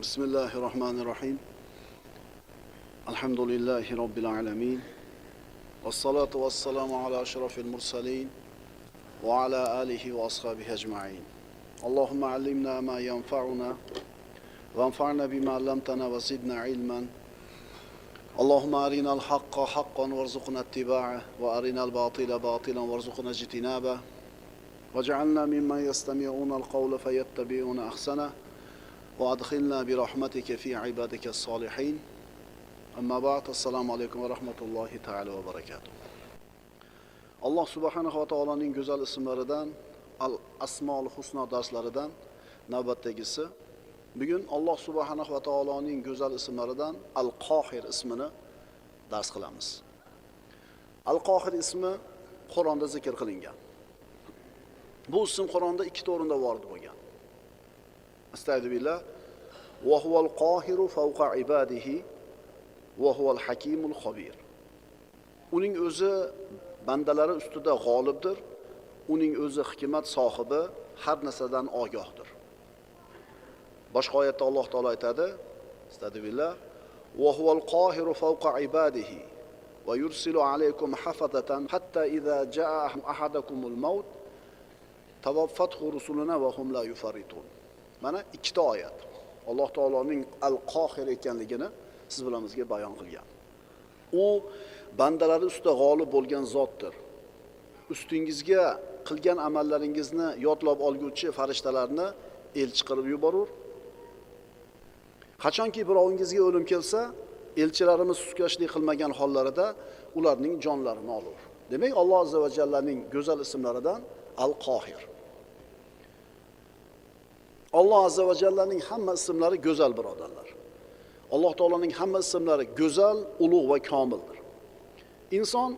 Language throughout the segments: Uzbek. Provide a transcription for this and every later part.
بسم الله الرحمن الرحيم الحمد لله رب العالمين والصلاة والسلام على أشرف المرسلين وعلى آله وأصحابه أجمعين اللهم علمنا ما ينفعنا وانفعنا بما علمتنا وزدنا علما اللهم أرنا الحق حقا وارزقنا اتباعه وأرنا الباطل باطلا وارزقنا اجتنابه واجعلنا ممن يستمعون القول فيتبعون أحسنه وأدخلنا برحمتك في عبادك الصالحين أما بعد السلام عليكم ورحمة الله تعالى وبركاته alloh subhanahu va taoloning go'zal ismlaridan al asmol husno darslaridan navbatdagisi bugun alloh subhanahu va taoloning go'zal ismlaridan al qohir ismini dars qilamiz al qohir ismi qur'onda zikr qilingan bu ism qur'onda ikkita o'rinda vorid bo'lgan استعذ بالله وهو القاهر فوق عباده وهو الحكيم الخبير uning o'zi bandalari ustida g'olibdir. Uning o'zi hikmat sohibi har narsadan ogohdir. Boshqa oyatda alloh taolo aytadi astag'firullah وهو القاهر فوق عباده ويرسل عليكم yursilu حتى hafadatan جاء idza الموت ahadakumul maut tavaffathu لا va hum la mana ikkita oyat. Alloh taoloning al qohir ekanligini siz bilan bizga bayon qilgan. U bandalari ustida g'olib bo'lgan zotdir. Ustingizga qilgan amallaringizni yodlab olguvchi farishtalarni elchi qilib yuborur. Qachonki birovingizga o'lim kelsa elchilarimiz sustkashlik qilmagan hollarida ularning jonlarini olur. Demak alloh azza va jallaning go'zal ismlaridan al qohir alloh azza va jallaning hamma ismlari go'zal birodarlar. Alloh taoloning hamma ismlari go'zal ulug' va komildir. Inson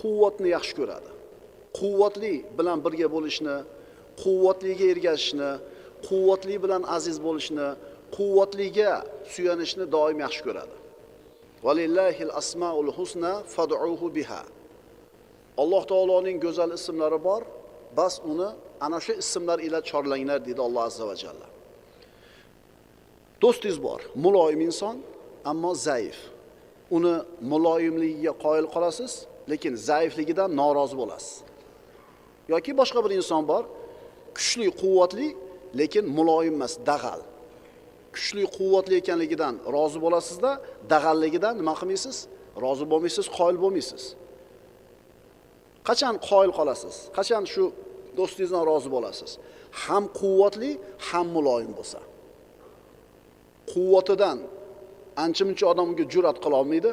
quvvatni yaxshi ko'radi. Quvvatli bilan birga bo'lishni quvvatliga ergashishni quvvatli bilan aziz bo'lishni quvvatliga suyanishni doim yaxshi ko'radi. Valillahil asmaul husna fad'uhu biha. Alloh taoloning go'zal ismlari bor bas uni ana shu ismlar ila chorlanglar deydi alloh azza va jalla. Do'stingiz bor muloyim inson ammo zaif. Uni muloyimligiga qoyil qolasiz lekin zaifligidan norozi bo'lasiz. Yoki boshqa bir inson bor kuchli quvvatli lekin muloyim emas dag'al. Kuchli quvvatli ekanligidan rozi bo'lasizda dag'alligidan nima qilmaysiz? Rozi bo'lmaysiz qoyil bo'lmaysiz. Qachon qoyil qolasiz? Qachon shu do'stingizdan rozi bo'lasiz. Ham quvvatli ham muloyim bo'lsa. Quvvatidan ancha muncha odam unga jur'at qila olmaydi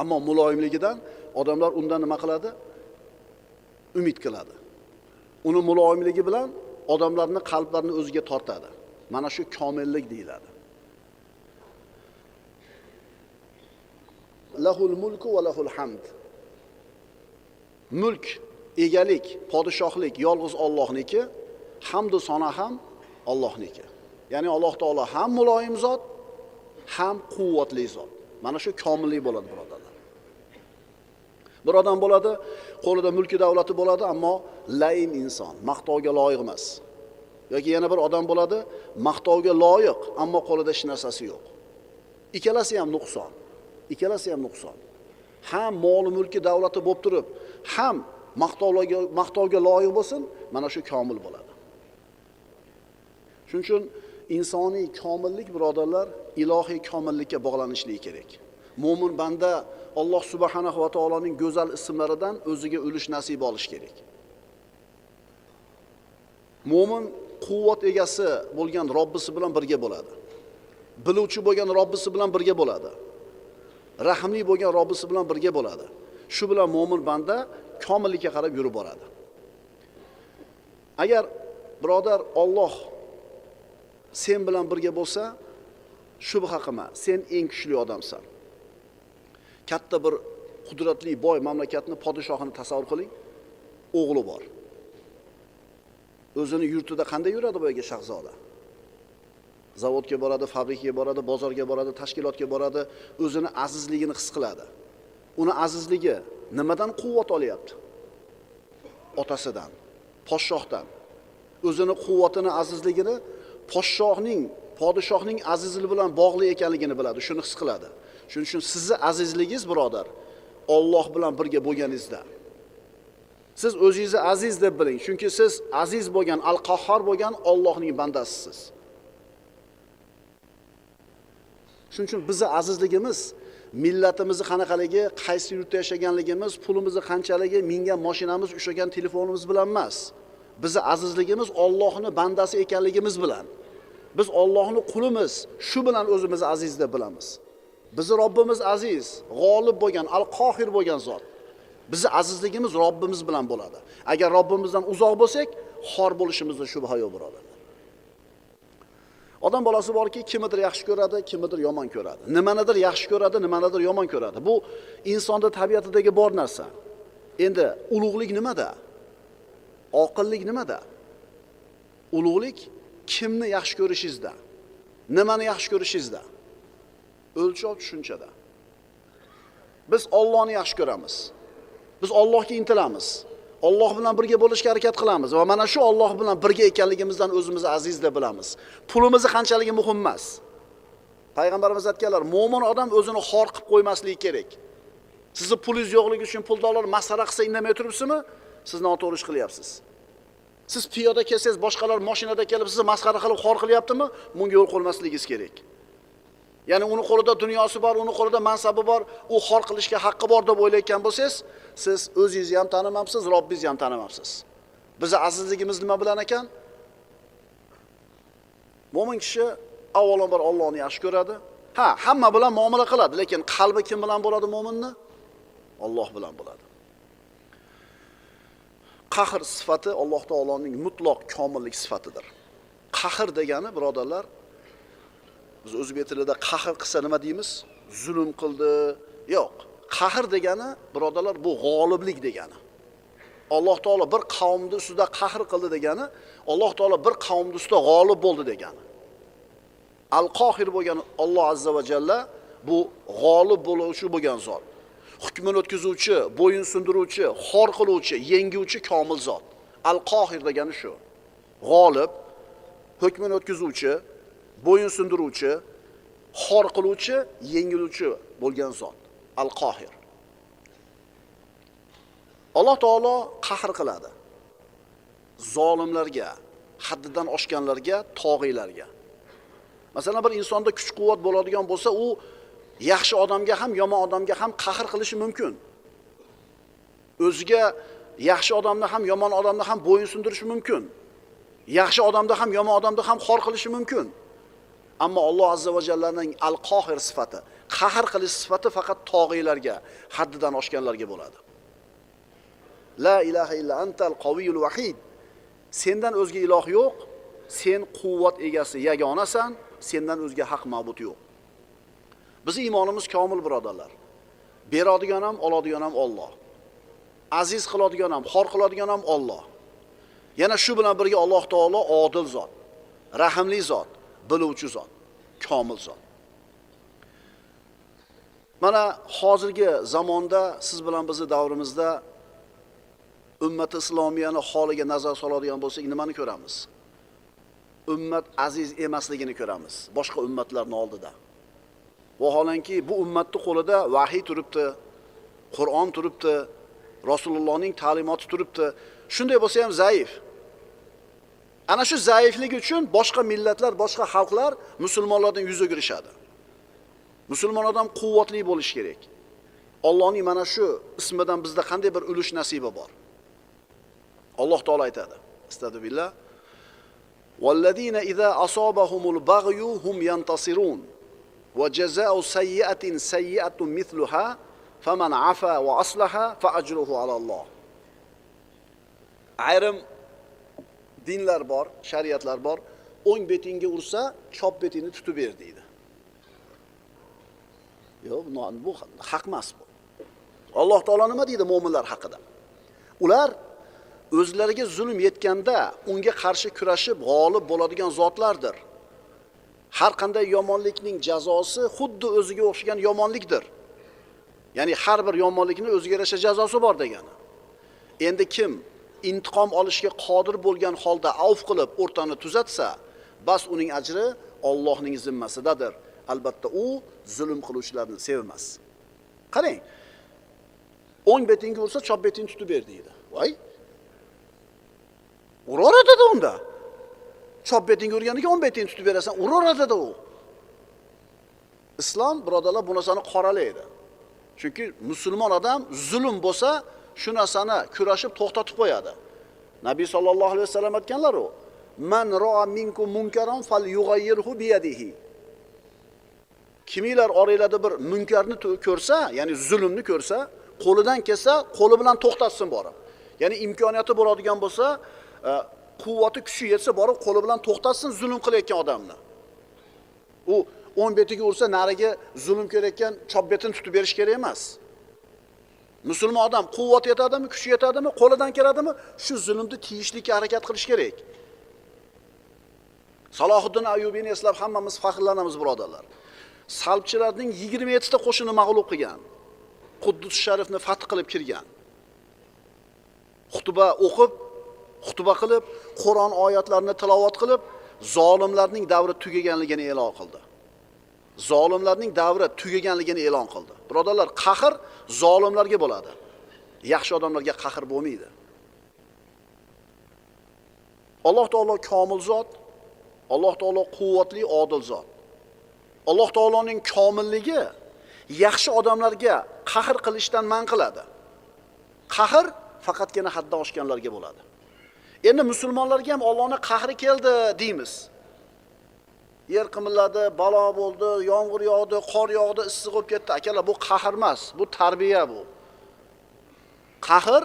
ammo muloyimligidan odamlar undan nima qiladi? Umid qiladi. Uni muloyimligi bilan odamlarni qalblarini o'ziga tortadi. Mana shu komillik deyiladi. Lahul mulku va lahul hamd. Mulk egalik podshohlik yolg'iz Allohniki hamdu sona ham Allohniki. Ya'ni alloh taolo ham muloyim zot ham quvvatli zot. Mana shu komillik bo'ladi birodarlar. Bir odam bo'ladi qo'lida mulki davlati bo'ladi ammo laym inson maqtovga loyiq emas. Yoki yana bir odam bo'ladi maqtovga loyiq ammo qo'lida hech narsasi yo'q. Ikkalasi ham nuqson ikkalasi ham nuqson. Ham mol mulki davlati bo'lib turib ham maqtovlarga maqtovga loyiq bo'lsin mana shu komil bo'ladi. Shuning uchun insoniy komillik birodarlar ilohiy komillikka bog'lanishligi kerak. Mo'min banda alloh subhanahu va taoloning go'zal ismlaridan o'ziga ulush nasib olish kerak. Mo'min quvvat egasi bo'lgan robbisi bilan birga bo'ladi. Biluvchi bo'lgan robbisi bilan birga bo'ladi. Rahmli bo'lgan robbisi bilan birga bo'ladi. Shu bilan mo'min banda komillikka qarab yurib boradi. Agar birodar Alloh sen bilan birga bo'lsa shubha qilma sen eng kuchli odamsan. Katta bir qudratli boy mamlakatni podshohini tasavvur qiling o'g'li bor. O'zini yurtida qanday yuradi boyagi shahzoda? Zavodga boradi fabrikaga boradi bozorga boradi tashkilotga boradi o'zini azizligini his qiladi. Uni azizligi nimadan quvvat olyapti? Otasidan podshohdan. O'zini quvvatini azizligini podshohning podshohning azizligi bilan bog'liq ekanligini biladi shuni his qiladi. Shuning uchun sizni azizligingiz birodar Alloh bilan birga bo'lganingizda. Siz o'zingizni aziz deb biling chunki siz aziz bo'lgan al qahhor bo'lgan Allohning bandasisiz. Shuning uchun bizni azizligimiz millatimizni qanaqaligi qaysi yurtda yashaganligimiz pulimizni qanchaligi mingan mashinamiz ushlagan telefonimiz bilan emas. Bizni azizligimiz ollohni bandasi ekanligimiz bilan. Biz Allohning qulimiz shu bilan o'zimizni aziz deb bilamiz. Bizni Robbimiz aziz g'olib bo'lgan al qohir bo'lgan zot. Bizni azizligimiz Robbimiz bilan bo'ladi. Agar Robbimizdan uzoq bo'lsak xor bo'lishimizda shubha yo'q birodarlar odam bolasi borki kimnidir yaxshi ko'radi kimnidir yomon ko'radi. Nimanidir yaxshi ko'radi nimanidir yomon ko'radi. Bu insonda tabiatidagi bor narsa. Endi ulug'lik nimada? Oqillik nimada? Ulug'lik kimni yaxshi ko'rishingizda? Nimani yaxshi ko'rishingizda? O'lchov tushunchada. Biz Allohni yaxshi ko'ramiz. Biz Allohga intilamiz. Alloh bilan birga bo'lishga harakat qilamiz va mana shu Alloh bilan birga ekanligimizdan o'zimizni aziz deb bilamiz. Pulimizni qanchaligi muhim emas. Payg'ambarimiz aytganlar mo'min odam o'zini xor qilib qo'ymasligi kerak. Sizni pulingiz yo'qligi uchun puldorlar masxara qilsa indamay turibsizmi? Siz noto'g'ri ish qilyapsiz. Siz piyoda kelsangiz boshqalar mashinada kelib sizni masxara qilib xor qilyaptimi? Bunga yo'l qo'ymasligingiz kerak. Ya'ni uni qo'lida dunyosi bor uni qo'lida mansabi bor u xor qilishga haqqi bor deb o'ylayotgan bo'lsangiz siz o'zingizni ham tanimabsiz robbingizni ham tanimabsiz bizni azizligimiz nima bilan ekan? Mo'min kishi avvalambor Allohni yaxshi ko'radi. Ha hamma bilan muomala qiladi lekin qalbi kim bilan bo'ladi mo'minni? Alloh bilan bo'ladi. Qahr sifati alloh taoloning mutloq komillik sifatidir. Qahr degani birodarlar biz o'zbek tilida qahr qilsa nima deymiz? Zulm qildi. Yo'q qahr degani birodarlar bu g'oliblik degani. Alloh taolo bir qavmni ustida qahr qildi degani alloh taolo bir qavmni ustida g'olib bo'ldi degani. Al qohir bo'lgan olloh azza va jalla bu g'olib bo'luvchi bo'lgan zot. Hukmini o'tkazuvchi bo'yin sindiruvchi xor qiluvchi yenguvchi komil zot. Al qohir degani shu. G'olib hukmini o'tkazuvchi bo'yin sindiruvchi xor qiluvchi yengiluvchi bo'lgan zot al qohir alloh taolo qahr qiladi. Zolimlarga haddidan oshganlarga tog'iylarga. Masalan bir insonda kuch quvvat bo'ladigan bo'lsa u yaxshi odamga ham yomon odamga ham qahr qilishi mumkin. O'ziga yaxshi odamni ham yomon odamni ham bo'yin sindirishi mumkin. Yaxshi odamda ham yomon odamda ham xor qilishi mumkin. Ammo alloh azza va jallaning al qohir sifati qahr qilish sifati faqat tog'iylarga haddidan oshganlarga bo'ladi. La ilaha illa antal qaviyul vahid sendan o'zga iloh yo'q sen quvvat egasi yagonasan sendan o'zga haq ma'bud yo'q. Bizni iymonimiz komil birodarlar. Beradigan ham oladigan ham Alloh. Aziz qiladigan ham xor qiladigan ham Alloh. Yana shu bilan birga Alloh taolo odil zot rahimli zot. Biluvchi zot komil zot. Mana hozirgi zamonda siz bilan bizni davrimizda ummati islomiyani holiga nazar soladigan bo'lsak nimani ko'ramiz? Ummat aziz emasligini ko'ramiz boshqa ummatlarning oldida. Vaholanki bu ummatni qo'lida vahiy turibdi qur'on turibdi rasulullohning ta'limoti turibdi. Shunday bo'lsa ham zaif. ana shu zaifligi uchun boshqa millatlar boshqa xalqlar musulmonlardan yuz o'girishadi musulmon odam quvvatli bo'lishi kerak allohning mana shu ismidan bizda qanday bir ulush nasibi bor alloh taolo aytadi astag'firullah والذين إذا أصابهم البغي هم ينتصرون وجزاء سيئة سيئة مثلها فمن عفا وأصلح فأجره على الله ayrim dinlar bor shariatlar bor. O'ng betingga ursa chop betingni tutib ber deydi. Yo'q bu haq emas bu. Alloh taolo nima deydi mo'minlar haqida? Ular o'zlariga zulm yetganda unga qarshi kurashib g'olib bo'ladigan zotlardir. Har qanday yomonlikning jazosi xuddi o'ziga o'xshagan yomonlikdir. Ya'ni har bir yomonlikni o'ziga yarasha jazosi bor degani. Endi kim intiqom olishga qodir bo'lgan holda avf qilib o'rtani tuzatsa bas uning ajri Allohning zimmasidadir. Albatta u zulm qiluvchilarni sevmas. Qarang. o'ng betingga ursa chop betingni tutib ber deydi voy uraveradida unda chop betingga urganiga o'ng betingni tutib berasan uraveradida u islom birodarlar bu narsani qoralaydi chunki musulmon odam zulm bo'lsa shu narsani kurashib to'xtatib qo'yadi. Nabiy sollallohu alayhi vasallam aytganlar u man roa minkum munkaron falyughayyirhu biyadihi. Kiminglar oranglarda bir munkarni ko'rsa ya'ni zulmni ko'rsa qo'lidan kelsa qo'li bilan to'xtatsin borib. Ya'ni imkoniyati bo'ladigan bo'lsa e, quvvati kuchi yetsa borib qo'li bilan to'xtatsin zulm qilayotgan odamni. U o'ng betiga ursa nariga zulm qilayotgan chop betini tutib berish kerak emas. Musulmon odam quvvati yetadimi kuchi yetadimi qo'lidan keladimi? Shu zulmni tiyishlikka harakat qilish kerak. Salohiddin ayubiyni eslab hammamiz faxrlanamiz birodarlar. Salbchilarning yigirma yettita qo'shinni mag'lub qilgan. Quddus sharifni fath qilib kirgan. Xutba o'qib xutba qilib qur'on oyatlarini tilovat qilib zolimlarning davri tugaganligini e'lon qildi. Zolimlarning davri tugaganligini e'lon qildi. Birodarlar qahr zolimlarga bo'ladi. Yaxshi odamlarga qahr bo'lmaydi. Alloh taolo komil zot alloh taolo quvvatli odil zot. Alloh taoloning komilligi yaxshi odamlarga qahr qilishdan man qiladi. Qahr faqatgina haddan oshganlarga bo'ladi. Endi musulmonlarga ham Allohning qahri keldi deymiz. Yer qimilladi balo bo'ldi yomg'ir yog'di qor yog'di issiq bo'lib ketdi. Akalar bu qahr emas bu tarbiya bu. Qahr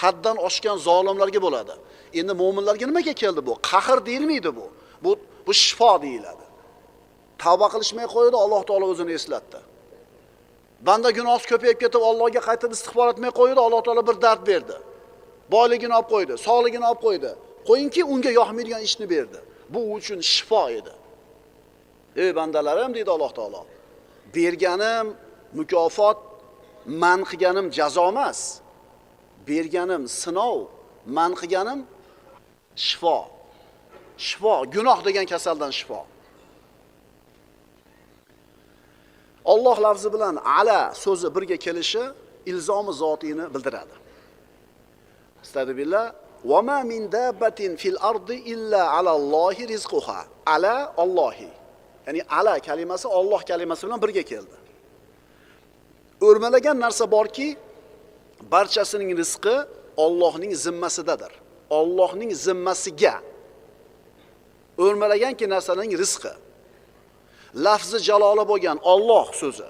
haddan oshgan zolimlarga bo'ladi. Endi mo'minlarga nimaga keldi bu? Qahr deyilmaydi bu. Bu bu shifo deyiladi. Tavba qilishmay qo'ydi alloh taolo o'zini eslatdi. Banda gunohi ko'payib ketib Allohga qaytib istig'for etmay qo'ydi alloh taolo bir dard berdi. Boyligini olib qo'ydi sog'ligini olib qo'ydi. Qo'yingki unga yoqmaydigan ishni berdi. Bu uchun shifo edi. Ey bandalarim deydi alloh taolo berganim mukofot man qilganim jazo emas berganim sinov man qilganim shifo shifo gunoh degan kasaldan shifo Alloh lafzi bilan ala so'zi birga kelishi ilzomi zotiyni bildiradi. Astagfirullah. Va ma min dabbatin fil ardi illa ala Allohi rizquha. Ala Allohi. Ya'ni ala kalimasi Alloh kalimasi bilan birga keldi. O'rmalagan narsa borki, barchasining rizqi Allohning zimmasidadir. Allohning zimmasiga. O'rmalaganki narsaning rizqi. lafzi jaloli bo'lgan Alloh so'zi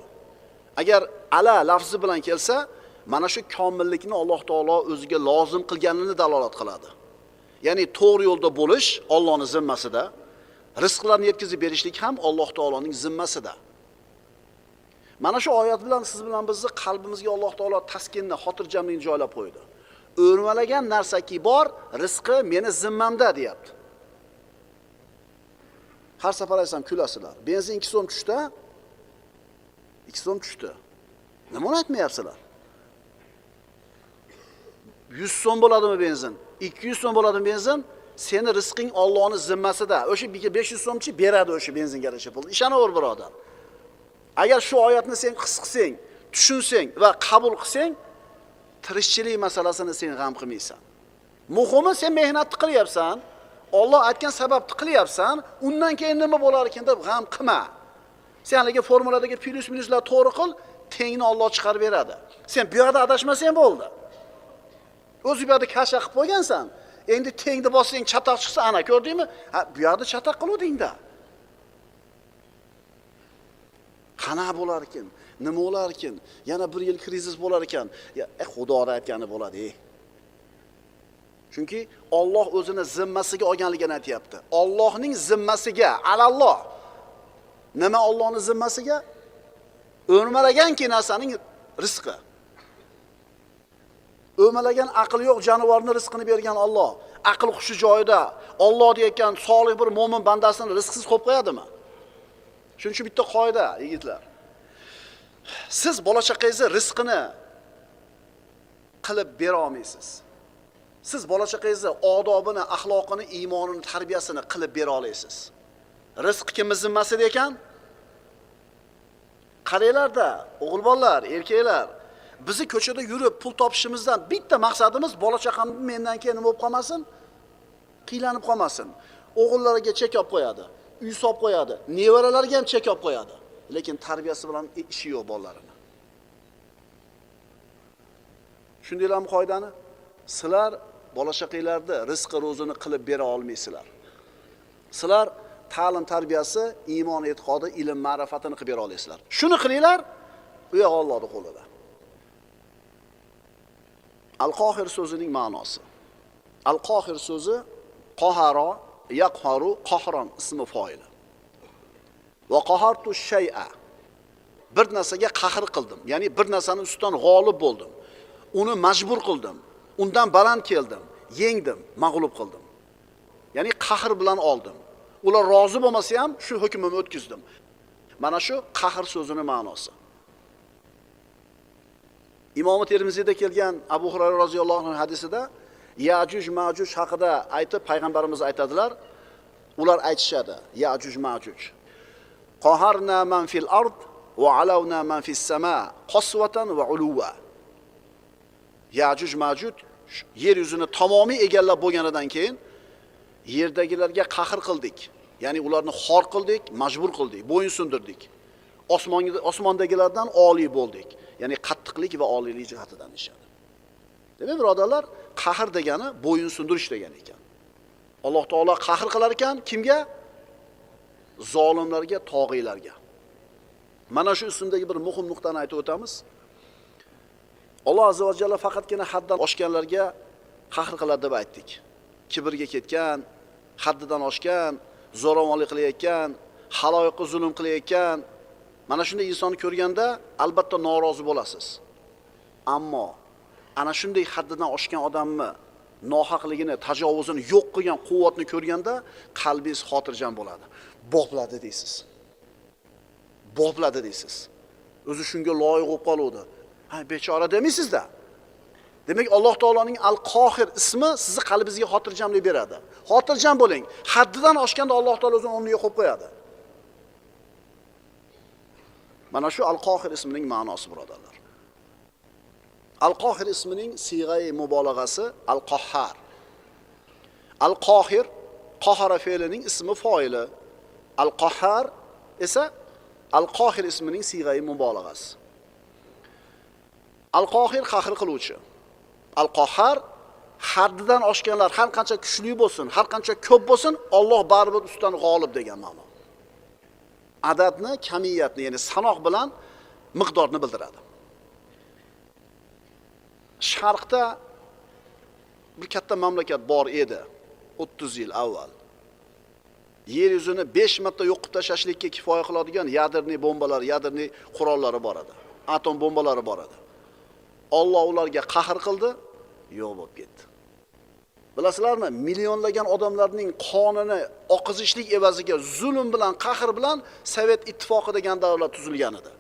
agar ala lafzi bilan kelsa mana shu komillikni Alloh taolo o'ziga lozim qilganini dalolat qiladi ya'ni to'g'ri yo'lda bo'lish Allohning zimmasida rizqlarni yetkazib berishlik ham Alloh taoloning zimmasida. Mana shu oyat bilan siz bilan bizni qalbimizga Alloh taolo taskinni xotirjamlikni joylab qo'ydi. O'rmalagan narsaki bor rizqi meni zimmamda deyapti. Har safar aytsam kulasizlar. Benzin ikki so'm tushdi ikki so'm tushdi. Nimani aytmayapsizlar? Yuz so'm bo'ladimi benzin? Ikki yuz so'm bo'ladimi benzin? Seni rizqing ollohni zimmasida o'sha besh yuz so'mchi beradi o'sha benzinga yarasha pul ishonaver birodar agar shu oyatni sen his qilsang tushunsang va qabul qilsang tirishchilik masalasini sen g'am qilmaysan muhimi sen mehnatni qilyapsan Alloh aytgan sababni qilyapsan, undan keyin nima bo'lar ekan deb g'am qilma. Sen haligi formuladagi plyus minuslar to'g'ri qil, tengni Alloh chiqarib beradi. Sen bu yoqda adashmasang bo'ldi. O'z bu yoqda kasha qilib qo'ygansan. Endi tengni bossang chatoq chiqsa, ana ko'rdingmi? Ha, bu yoqda chatoq qiluvdingda. Qana bo'lar ekan? Nima bo'lar ekan? Yana bir yil krizis bo'lar ekan. Ya, e, xudoni aytgani bo'ladi. E. Chunki Alloh o'zini zimmasiga olganligini aytyapti. Allohning zimmasiga, alalloh. Nima Allohning zimmasiga? O'rmalaganki narsaning rizqi. O'malagan aqli yo'q jonivorni rizqini bergan Alloh. Aql hushi joyida. Alloh deyotgan solih bir mo'min bandasini rizqsiz qo'yib qo'yadimi? Shuning uchun bitta qoida, yigitlar. Siz bola chaqangizni rizqini qilib bera olmaysiz. siz bola chaqangizni odobini axloqini iymonini tarbiyasini qilib bera olasiz rizq kimni zimmasida ekan qaranglarda o'g'il bolalar erkaklar bizni ko'chada yurib pul topishimizdan bitta maqsadimiz bola chaqam mendan keyin nima bo'lib qolmasin? Qiylanib qolmasin. O'g'illariga chek olib qo'yadi uy solib qo'yadi nevaralarga ham chek olib qo'yadi. Lekin tarbiyasi bilan ishi yo'q bolalarini. Tushundinglarmi qoidani? Sizlar bola chaqanglarni rizqi ro'zini qilib bera olmaysizlar. Sizlar ta'lim tarbiyasi iymon e'tiqodi ilm ma'rifatini qilib bera olasizlar. Shuni qilinglar u yoq ollohni qo'lida. Al qohir so'zining ma'nosi. Al qohir so'zi qoharo yaqharu qohron ismi foili. Va qohartu shay'a. Bir narsaga qahr qildim ya'ni bir narsani ustidan g'olib bo'ldim. Uni majbur qildim undan baland keldim yengdim mag'lub qildim. Ya'ni qahr bilan oldim. Ular rozi bo'lmasa ham shu hukmimni o'tkazdim. Mana shu qahr so'zini ma'nosi. Imomi termiziyda kelgan abu hurayra roziyallohu anhu hadisida yajuj majuj haqida aytib payg'ambarimiz aytadilar. Ular aytishadi yajuj majuj. Qoharna man fil ard va alavna man fis sama qosvatan va uluva. Yajuj majuj yer yuzini tamomiy egallab bo'lganidan keyin yerdagilarga qahr qildik. Ya'ni ularni xor qildik majbur qildik bo'yin sundirdik osmonga osmondagilardan oliy bo'ldik. Ya'ni qattiqlik va oliylik jihatidan ishadi demak birodarlar qahr degani bo'yin sundirish degani ekan. Alloh taolo qahr qilar ekan kimga? Zolimlarga tog'iylarga. Mana shu ismdagi bir muhim nuqtani aytib o'tamiz. Alloh azza va jalla faqatgina haddan oshganlarga qahr qiladi deb aytdik. Kibrga ketgan haddidan oshgan zo'ravonlik qilayotgan haloyiqqa zulm qilayotgan mana shunday insonni ko'rganda albatta norozi bo'lasiz. Ammo ana shunday haddidan oshgan odamni nohaqligini tajovuzini yo'q qilgan quvvatni ko'rganda qalbingiz xotirjam bo'ladi. Bopladi deysiz. Bopladi deysiz. O'zi shunga loyiq bo'lib qoluvdi. Ha bechora demaysizda demak alloh taoloning al qohir ismi sizni qalbingizga xotirjamlik beradi. Xotirjam bo'ling. Haddidan oshganda alloh taolo o'zini o'rniga qo'yib qo'yadi. Mana shu al qohir ismining ma'nosi birodarlar. Al qohir ismining siyg'ai mubolag'asi al qohhar al qohir qohara fe'lining ismi foili. Al qohhar esa al qohir ismining siyg'ai mubolag'asi. Al qohir qahr qiluvchi. Al qohhar haddidan oshganlar har qancha kuchli bo'lsin har qancha ko'p bo'lsin olloh baribir ustidan g'olib degan ma'no. Adadni kamiyatni ya'ni sanoq bilan miqdorni bildiradi. Sharqda bir katta mamlakat bor edi o'ttiz yil avval. Yer yuzini besh marta yo'qib tashlashlikka kifoya qiladigan yadrniy bombalar yadrniy qurollari bor edi atom bombalari bor edi. Olloh ularga qahr qildi yo'q bo'lib ketdi. Bilasizlarmi millionlagan odamlarning qonini oqizishlik evaziga zulm bilan qahr bilan sovet ittifoqi degan davlat tuzilgan edi.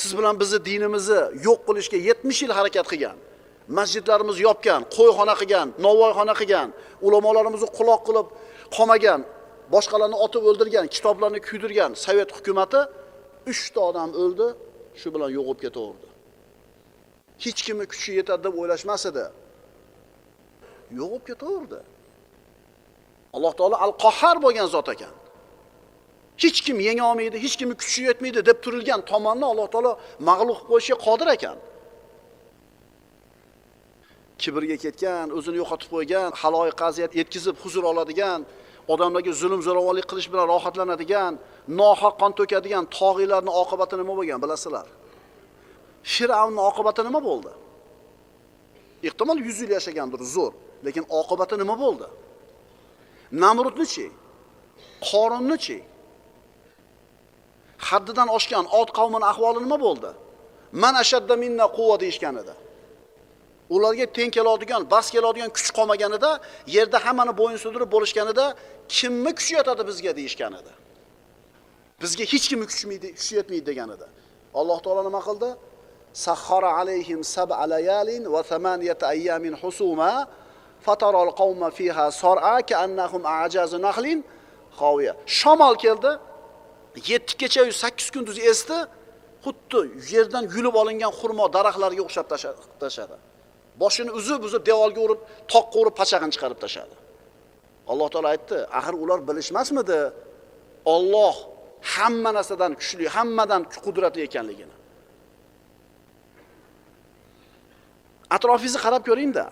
Siz bilan bizni dinimizni yo'q qilishga yetmish yil harakat qilgan masjidlarimizni yopgan qo'yxona qilgan novvoyxona qilgan ulamolarimizni quloq qilib qolmagan boshqalarni otib o'ldirgan kitoblarni kuydirgan sovet hukumati uchta odam o'ldi shu bilan yo'q bo'lib ketaverdi. Hech kimni kuchi yetadi deb o'ylashmas edi. Yo'q bo'lib ketaverdi. Alloh taolo al qohar bo'lgan zot ekan. Hech kim yenga olmaydi hech kimni kuchi yetmaydi deb turilgan tomonni alloh taolo mag'lub qilib qo'yishga qodir ekan. Kibrga ketgan o'zini yo'qotib qo'ygan haloyiqqa aziyat yetkazib huzur oladigan odamlarga zulm zo'ravonlik qilish bilan rohatlanadigan nohaq qon to'kadigan tog'iylarni oqibati nima bo'lgan bilasizlar? Fir'avnni oqibati nima bo'ldi? Ehtimol yuz yil yashagandir zo'r. Lekin oqibati nima bo'ldi? Namrudnichi qorinnichi haddidan oshgan ot qavmini ahvoli nima bo'ldi? Man ashadda minna quvva deyishgan edi. Ularga teng keladigan bas keladigan kuch qolmaganida yerda hammani bo'yin sudirib bo'lishganida kimni kuchi yetadi bizga deyishgan edi. Bizga hech kimni kuchi yetmaydi degan edi. Alloh taolo nima qildi? Sahhara alayhim sab alayalin va thamaniyata ayyamin husuma fataral qavma fiha sar'a ka'annahum a'jazu nahlin Xoviya. Shamol keldi. 7 kecha 8 kunduz esdi. Xuddi yerdan yulib olingan xurmo daraxtlarga o'xshab tashladi. Boshini uzib, uzib devorga urib, toqqa urib pachag'ini chiqarib tashladi. Alloh taolo aytdi, axir ular bilishmasmidi? Alloh hamma narsadan kuchli, hammadan qudratli ekanligini. Atrofingizni qarab ko'ringda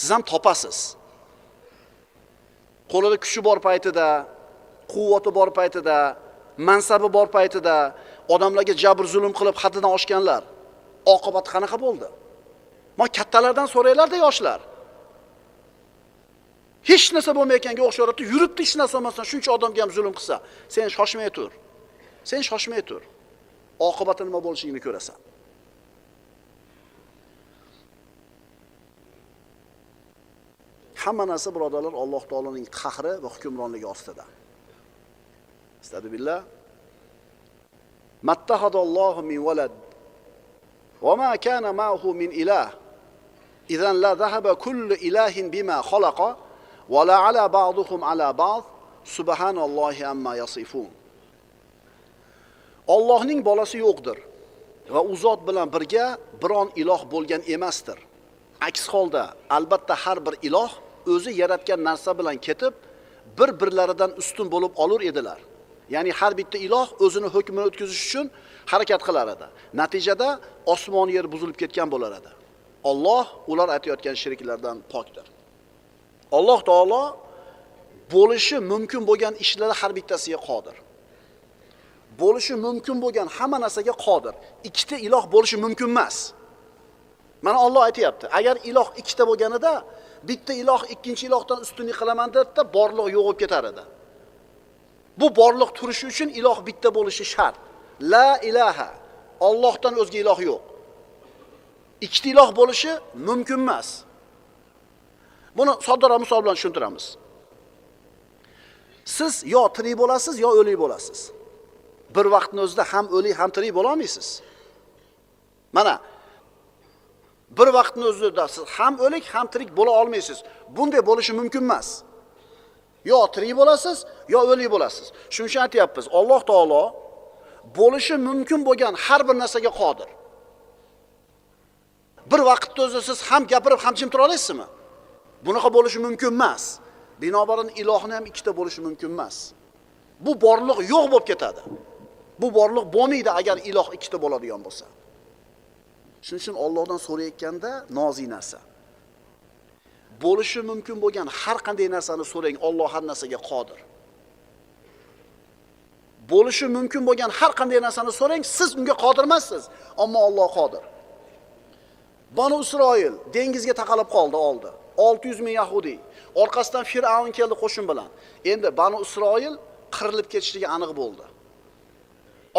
Siz ham topasiz. Qo'lida kuchi bor paytida, quvvati bor paytida, mansabi bor paytida odamlarga jabr zulm qilib haddidan oshganlar oqibati qanaqa bo'ldi? Ma kattalardan so'raylarda yoshlar. Hech narsa bo'lmayotganga o'xsharadi, yuribdi hech narsa bo'lmasdan shuncha odamga ham zulm qilsa, sen shoshmay tur. Sen shoshmay tur. Oqibati nima bo'lishini ko'rasan. Hamma narsa birodarlar Alloh taoloning qahri va hukmronligi ostida. Astagfirullah. Mattahadallohu min walad va ma kana ma'hu min ilah. Idan la dhahaba kullu ilahin bima khalaqa va la ala ba'duhum ala ba'd. Subhanallohi amma yasifun. Allohning bolasi yo'qdir va u zot bilan birga biron iloh bo'lgan emasdir. Aks holda albatta har bir iloh o'zi yaratgan narsa bilan ketib bir-birlaridan ustun bo'lib olur edilar. Ya'ni har bitta iloh o'zini hukmini o'tkazish uchun harakat qilar edi. Natijada osmon yer buzilib ketgan bo'lar edi. Alloh ular aytayotgan shirklardan pokdir. Alloh taolo bo'lishi mumkin bo'lgan ishlar har bittasiga qodir. Bo'lishi mumkin bo'lgan hamma narsaga qodir. Ikkita iloh bo'lishi mumkin emas. Mana Alloh aytayapti, agar iloh ikkita bo'lganida bitta iloh ikkinchi ilohdan ustunlik qilaman dedida borliq yo'q bo'lib ketar edi. Bu borliq turishi uchun iloh bitta bo'lishi shart. La ilaha. Allohdan o'zga iloh yo'q. Ikkita iloh bo'lishi mumkin emas. Buni soddaroq misol bilan tushuntiramiz. Siz yo tirik bo'lasiz, yo o'lik bo'lasiz. Bir vaqtning o'zida ham o'lik, ham tirik bo'la olmaysiz. Mana bir vaqtni o'zida siz ham o'lik ham tirik bo'la olmaysiz. Bunday bo'lishi mumkin emas. Yo tirik bo'lasiz yo o'lik bo'lasiz. Shuning uchun aytyapmiz. Alloh taolo bo'lishi mumkin bo'lgan har bir narsaga qodir. Bir vaqtda o'zida siz ham gapirib ham jim tura olasizmi? Bunaqa bo'lishi mumkin emas. Binobarin ilohni ham ikkita bo'lishi mumkin emas. Bu borliq yo'q bo'lib ketadi. Bu borliq bo'lmaydi agar iloh ikkita bo'ladigan bo'lsa. Shuning uchun Allohdan so'rayotganda nozik narsa. Bo'lishi mumkin bo'lgan har qanday narsani so'rang Alloh har narsaga qodir. Bo'lishi mumkin bo'lgan har qanday narsani so'rang siz unga qodir emassiz ammo Alloh qodir. Banu Isroil dengizga taqalib qoldi oldi. 600 ming yahudiy orqasidan Fir'avn keldi qo'shin bilan. Endi Banu Isroil qirilib ketishligi aniq bo'ldi.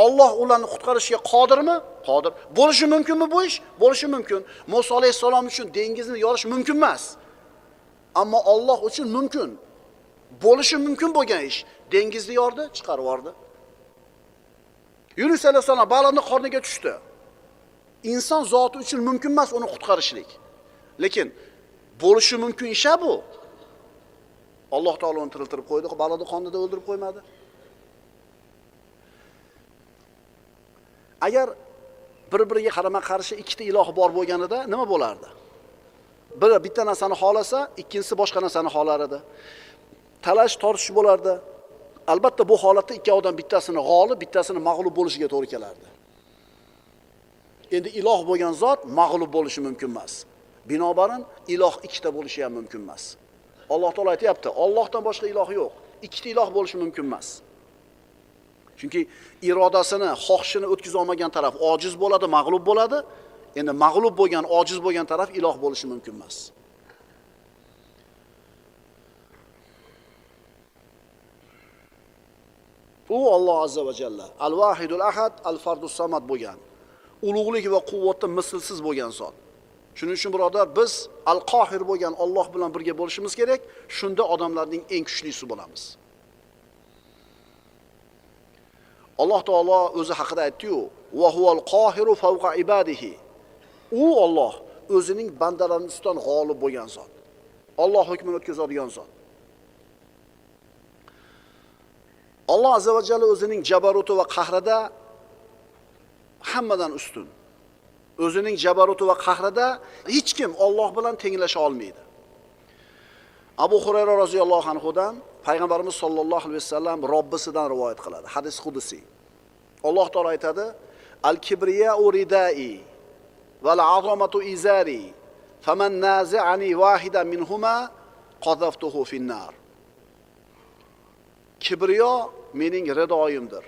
Alloh ularni qutqarishga qodirmi? Qodir. Bo'lishi mumkinmi bu ish? Bo'lishi mumkin. Musa alayhisalom uchun dengizni yorish mumkin emas. Ammo Alloh uchun mumkin. Bo'lishi mumkin bo'lgan ish. Dengizni yordi, chiqarib yubordi. Yunus alayhisalom baliqni qorniga tushdi. Inson zoti uchun mumkin emas uni qutqarishlik. Lekin bo'lishi mumkin ish bu. Alloh taolo uni tiriltirib qo'ydi, baliqni qonida o'ldirib qo'ymadi. Agar bir biriga qarama qarshi ikkita iloh bor bo'lganida nima bo'lardi? Biri bitta narsani xohlasa ikkinchisi boshqa narsani xohlar edi. Talash tortish bo'lardi. Albatta bu holatda ikki odam bittasini g'olib bittasini mag'lub bo'lishiga to'g'ri kelardi. Endi iloh bo'lgan zot mag'lub bo'lishi mumkin emas. Binobarin iloh ikkita bo'lishi ham mumkin emas. Alloh taolo aytyapti ollohdan boshqa iloh yo'q. Ikkita iloh bo'lishi mumkin emas. Chunki irodasini xohishini o'tkaza olmagan taraf ojiz bo'ladi mag'lub bo'ladi. Endi mag'lub bo'lgan ojiz bo'lgan taraf iloh bo'lishi mumkin emas. U olloh azza va jalla al vahidul ahad al fardus samad bo'lgan. Ulug'lik va quvvatda mislsiz bo'lgan zot. Shuning uchun birodar biz al qohir bo'lgan olloh bilan birga bo'lishimiz kerak. Shunda odamlarning eng kuchlisi bo'lamiz. Alloh taolo o'zi haqida aytdiyu va huval qohiru favqa ibadihi u olloh o'zining bandalarini ustidan g'olib bo'lgan zot olloh hukmini o'tkazadigan zot Alloh azza va jalla o'zining jabaruti va qahrida hammadan ustun. O'zining jabaruti va qahrida hech kim Alloh bilan tenglasha olmaydi. Abu Hurayra roziyallohu anhudan payg'ambarimiz sollallohu alayhi vasallam Robbisidan rivoyat qiladi. Hadis hudusiy Alloh taolo aytadi: "Al-kibriya ridai val azomatu izari, faman nazi'ani vahida minhuma qazaftuhu fin-nar." Kibriyo mening ridoyimdir.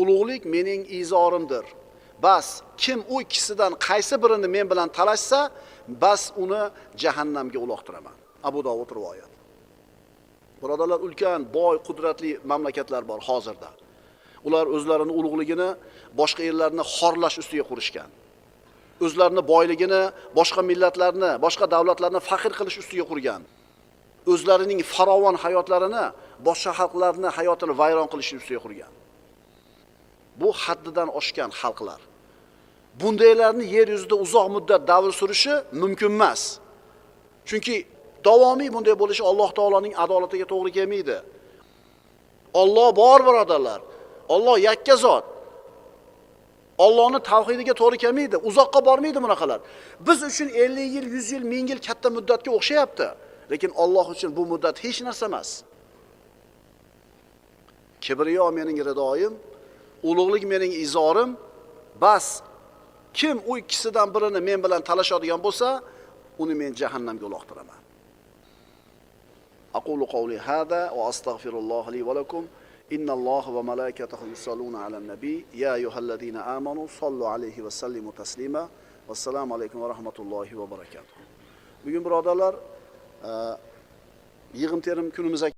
Ulug'lik mening izorimdir. Bas kim u ikkisidan qaysi birini men bilan talashsa, bas uni jahannamga uloqtiraman. Abu Dovud rivoyat. Birodarlar ulkan, boy, qudratli mamlakatlar bor hozirda. Ular o'zlarini ulug'ligini boshqa yerlarni xorlash ustiga qurishgan. O'zlarini boyligini boshqa millatlarni, boshqa davlatlarni faxr qilish ustiga qurgan. O'zlarining farovon hayotlarini boshqa xalqlarni hayotini vayron qilish ustiga qurgan. Bu haddidan oshgan xalqlar. Bundaylarni yer yuzida uzoq muddat davr surishi mumkin emas. Chunki davomiy bunday bo'lishi Alloh taoloning adolatiga to'g'ri kelmaydi. Alloh bor birodarlar. Alloh yakka zot. ollohni tavhidiga to'g'ri kelmaydi. Uzoqqa bormaydi bunaqalar. Biz uchun 50 yil, 100 yil, ming yil katta muddatga o'xshayapti. Lekin Alloh uchun bu muddat hech narsa emas. Kibriyo mening ridoyim, ulug'lik mening izorim. Bas kim u ikkisidan birini men bilan talashadigan bo'lsa, uni men jahannamga uloqtiraman. أقول قولي هذا وأستغفر الله لي ولكم. إن الله وملائكته يصلون على النبي. يا أيها الذين آمنوا صلوا عليه وسلموا تسليما. والسلام عليكم ورحمة الله وبركاته. Bugun birodarlar, yig'im terim kunimiz